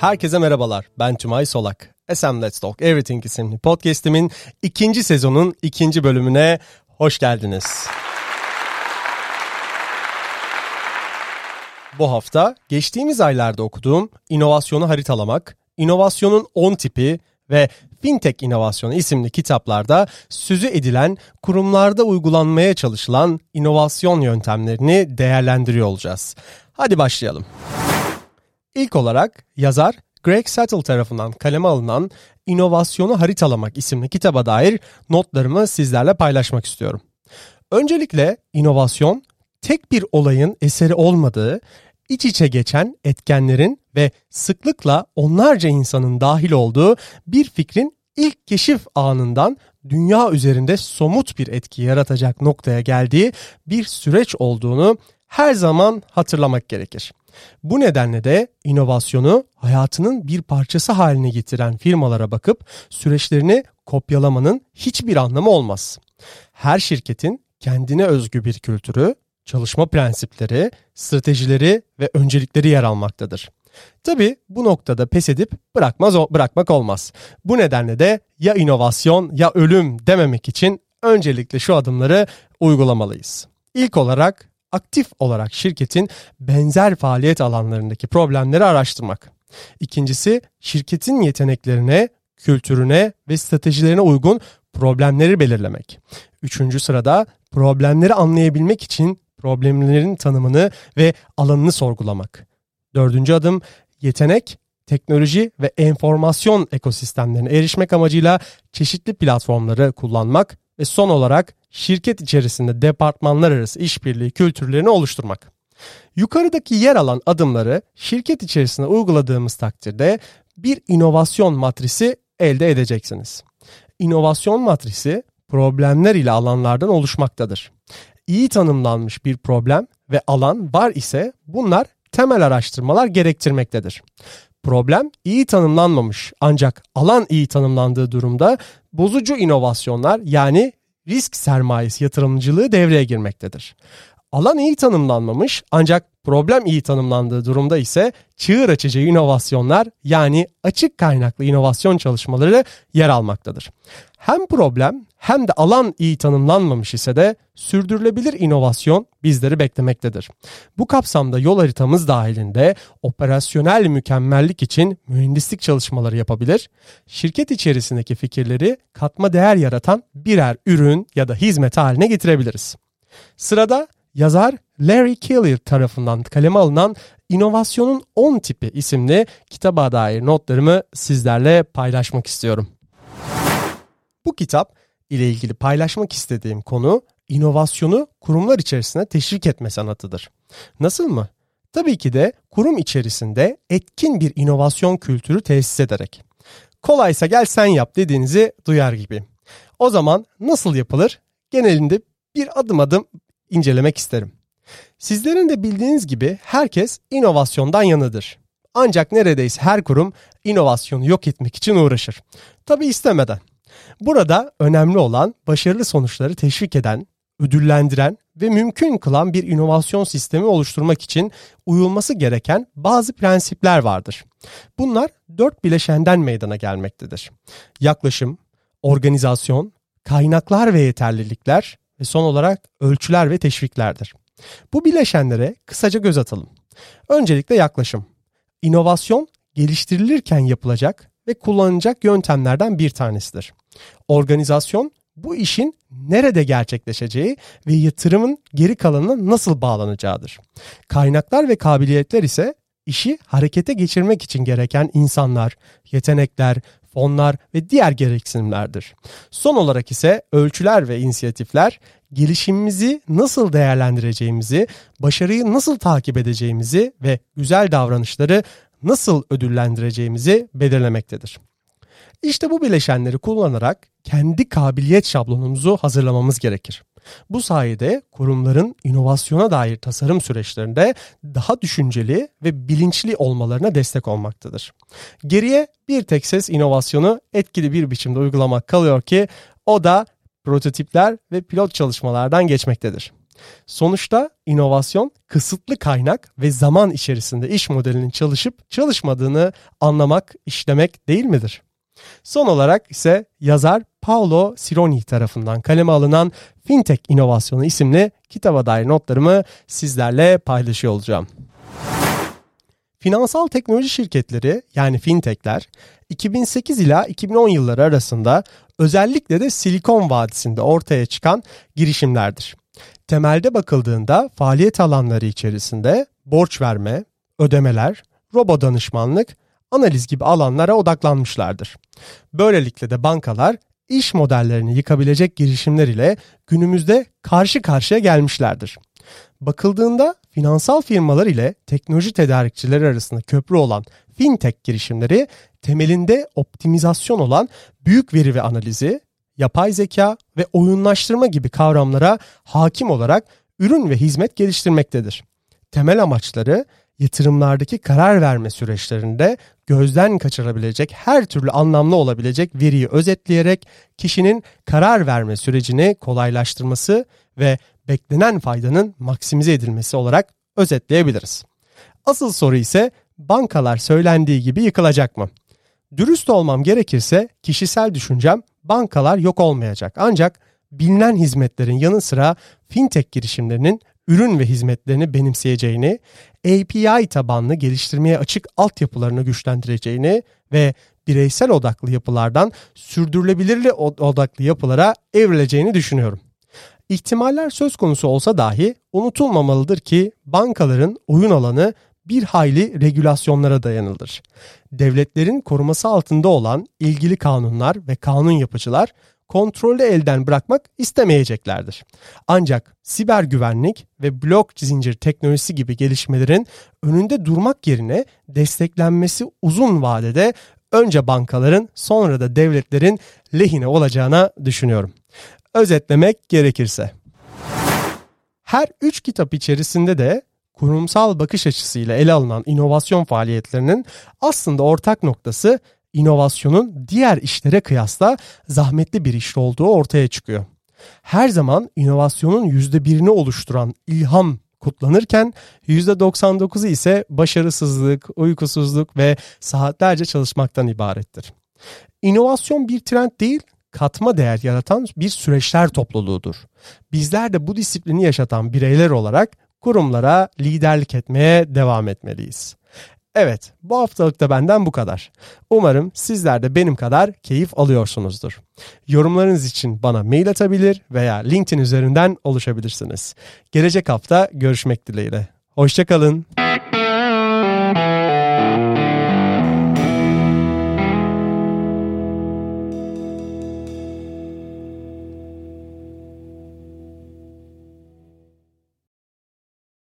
Herkese merhabalar. Ben Tümay Solak. SM Let's Talk Everything isimli podcastimin ikinci sezonun ikinci bölümüne hoş geldiniz. Bu hafta geçtiğimiz aylarda okuduğum İnovasyonu Haritalamak, İnovasyonun 10 tipi ve Fintech İnovasyonu isimli kitaplarda sözü edilen kurumlarda uygulanmaya çalışılan inovasyon yöntemlerini değerlendiriyor olacağız. Hadi başlayalım. İlk olarak yazar Greg Settle tarafından kaleme alınan İnovasyonu Haritalamak isimli kitaba dair notlarımı sizlerle paylaşmak istiyorum. Öncelikle inovasyon tek bir olayın eseri olmadığı, iç içe geçen etkenlerin ve sıklıkla onlarca insanın dahil olduğu bir fikrin ilk keşif anından dünya üzerinde somut bir etki yaratacak noktaya geldiği bir süreç olduğunu her zaman hatırlamak gerekir. Bu nedenle de inovasyonu hayatının bir parçası haline getiren firmalara bakıp süreçlerini kopyalamanın hiçbir anlamı olmaz. Her şirketin kendine özgü bir kültürü, çalışma prensipleri, stratejileri ve öncelikleri yer almaktadır. Tabi bu noktada pes edip bırakmaz bırakmak olmaz. Bu nedenle de ya inovasyon ya ölüm dememek için öncelikle şu adımları uygulamalıyız. İlk olarak aktif olarak şirketin benzer faaliyet alanlarındaki problemleri araştırmak. İkincisi şirketin yeteneklerine, kültürüne ve stratejilerine uygun problemleri belirlemek. Üçüncü sırada problemleri anlayabilmek için problemlerin tanımını ve alanını sorgulamak. Dördüncü adım yetenek, teknoloji ve enformasyon ekosistemlerine erişmek amacıyla çeşitli platformları kullanmak ve son olarak şirket içerisinde departmanlar arası işbirliği kültürlerini oluşturmak. Yukarıdaki yer alan adımları şirket içerisinde uyguladığımız takdirde bir inovasyon matrisi elde edeceksiniz. İnovasyon matrisi problemler ile alanlardan oluşmaktadır. İyi tanımlanmış bir problem ve alan var ise bunlar temel araştırmalar gerektirmektedir. Problem iyi tanımlanmamış ancak alan iyi tanımlandığı durumda bozucu inovasyonlar yani risk sermayesi yatırımcılığı devreye girmektedir. Alan iyi tanımlanmamış ancak problem iyi tanımlandığı durumda ise çığır açıcı inovasyonlar yani açık kaynaklı inovasyon çalışmaları yer almaktadır. Hem problem hem de alan iyi tanımlanmamış ise de sürdürülebilir inovasyon bizleri beklemektedir. Bu kapsamda yol haritamız dahilinde operasyonel mükemmellik için mühendislik çalışmaları yapabilir, şirket içerisindeki fikirleri katma değer yaratan birer ürün ya da hizmet haline getirebiliriz. Sırada yazar Larry Keeler tarafından kaleme alınan İnovasyonun 10 tipi isimli kitaba dair notlarımı sizlerle paylaşmak istiyorum. Bu kitap ile ilgili paylaşmak istediğim konu inovasyonu kurumlar içerisinde teşvik etme sanatıdır. Nasıl mı? Tabii ki de kurum içerisinde etkin bir inovasyon kültürü tesis ederek. Kolaysa gel sen yap dediğinizi duyar gibi. O zaman nasıl yapılır? Genelinde bir adım adım incelemek isterim. Sizlerin de bildiğiniz gibi herkes inovasyondan yanıdır. Ancak neredeyse her kurum inovasyonu yok etmek için uğraşır. Tabi istemeden. Burada önemli olan başarılı sonuçları teşvik eden, ödüllendiren ve mümkün kılan bir inovasyon sistemi oluşturmak için uyulması gereken bazı prensipler vardır. Bunlar dört bileşenden meydana gelmektedir. Yaklaşım, organizasyon, kaynaklar ve yeterlilikler ve son olarak ölçüler ve teşviklerdir. Bu bileşenlere kısaca göz atalım. Öncelikle yaklaşım. İnovasyon geliştirilirken yapılacak ve kullanılacak yöntemlerden bir tanesidir. Organizasyon bu işin nerede gerçekleşeceği ve yatırımın geri kalanına nasıl bağlanacağıdır. Kaynaklar ve kabiliyetler ise işi harekete geçirmek için gereken insanlar, yetenekler, fonlar ve diğer gereksinimlerdir. Son olarak ise ölçüler ve inisiyatifler gelişimimizi nasıl değerlendireceğimizi, başarıyı nasıl takip edeceğimizi ve güzel davranışları nasıl ödüllendireceğimizi belirlemektedir. İşte bu bileşenleri kullanarak kendi kabiliyet şablonumuzu hazırlamamız gerekir. Bu sayede kurumların inovasyona dair tasarım süreçlerinde daha düşünceli ve bilinçli olmalarına destek olmaktadır. Geriye bir tek ses inovasyonu etkili bir biçimde uygulamak kalıyor ki o da prototipler ve pilot çalışmalardan geçmektedir. Sonuçta inovasyon kısıtlı kaynak ve zaman içerisinde iş modelinin çalışıp çalışmadığını anlamak, işlemek değil midir? Son olarak ise yazar Paolo Sironi tarafından kaleme alınan Fintech İnovasyonu isimli kitaba dair notlarımı sizlerle paylaşıyor olacağım. Finansal teknoloji şirketleri yani fintechler 2008 ila 2010 yılları arasında özellikle de Silikon Vadisi'nde ortaya çıkan girişimlerdir. Temelde bakıldığında faaliyet alanları içerisinde borç verme, ödemeler, robo danışmanlık, analiz gibi alanlara odaklanmışlardır. Böylelikle de bankalar iş modellerini yıkabilecek girişimler ile günümüzde karşı karşıya gelmişlerdir. Bakıldığında finansal firmalar ile teknoloji tedarikçileri arasında köprü olan fintech girişimleri temelinde optimizasyon olan büyük veri ve analizi, yapay zeka ve oyunlaştırma gibi kavramlara hakim olarak ürün ve hizmet geliştirmektedir. Temel amaçları yatırımlardaki karar verme süreçlerinde gözden kaçırabilecek her türlü anlamlı olabilecek veriyi özetleyerek kişinin karar verme sürecini kolaylaştırması ve beklenen faydanın maksimize edilmesi olarak özetleyebiliriz. Asıl soru ise bankalar söylendiği gibi yıkılacak mı? Dürüst olmam gerekirse kişisel düşüncem bankalar yok olmayacak. Ancak bilinen hizmetlerin yanı sıra fintech girişimlerinin ürün ve hizmetlerini benimseyeceğini, API tabanlı geliştirmeye açık altyapılarını güçlendireceğini ve bireysel odaklı yapılardan sürdürülebilirli odaklı yapılara evrileceğini düşünüyorum. İhtimaller söz konusu olsa dahi unutulmamalıdır ki bankaların oyun alanı bir hayli regülasyonlara dayanılır. Devletlerin koruması altında olan ilgili kanunlar ve kanun yapıcılar kontrolü elden bırakmak istemeyeceklerdir. Ancak siber güvenlik ve blok zincir teknolojisi gibi gelişmelerin önünde durmak yerine desteklenmesi uzun vadede önce bankaların sonra da devletlerin lehine olacağına düşünüyorum. Özetlemek gerekirse. Her üç kitap içerisinde de kurumsal bakış açısıyla ele alınan inovasyon faaliyetlerinin aslında ortak noktası inovasyonun diğer işlere kıyasla zahmetli bir iş olduğu ortaya çıkıyor. Her zaman inovasyonun %1'ini oluşturan ilham kutlanırken %99'u ise başarısızlık, uykusuzluk ve saatlerce çalışmaktan ibarettir. İnovasyon bir trend değil, katma değer yaratan bir süreçler topluluğudur. Bizler de bu disiplini yaşatan bireyler olarak kurumlara liderlik etmeye devam etmeliyiz. Evet, bu haftalık da benden bu kadar. Umarım sizler de benim kadar keyif alıyorsunuzdur. Yorumlarınız için bana mail atabilir veya LinkedIn üzerinden oluşabilirsiniz. Gelecek hafta görüşmek dileğiyle. Hoşçakalın.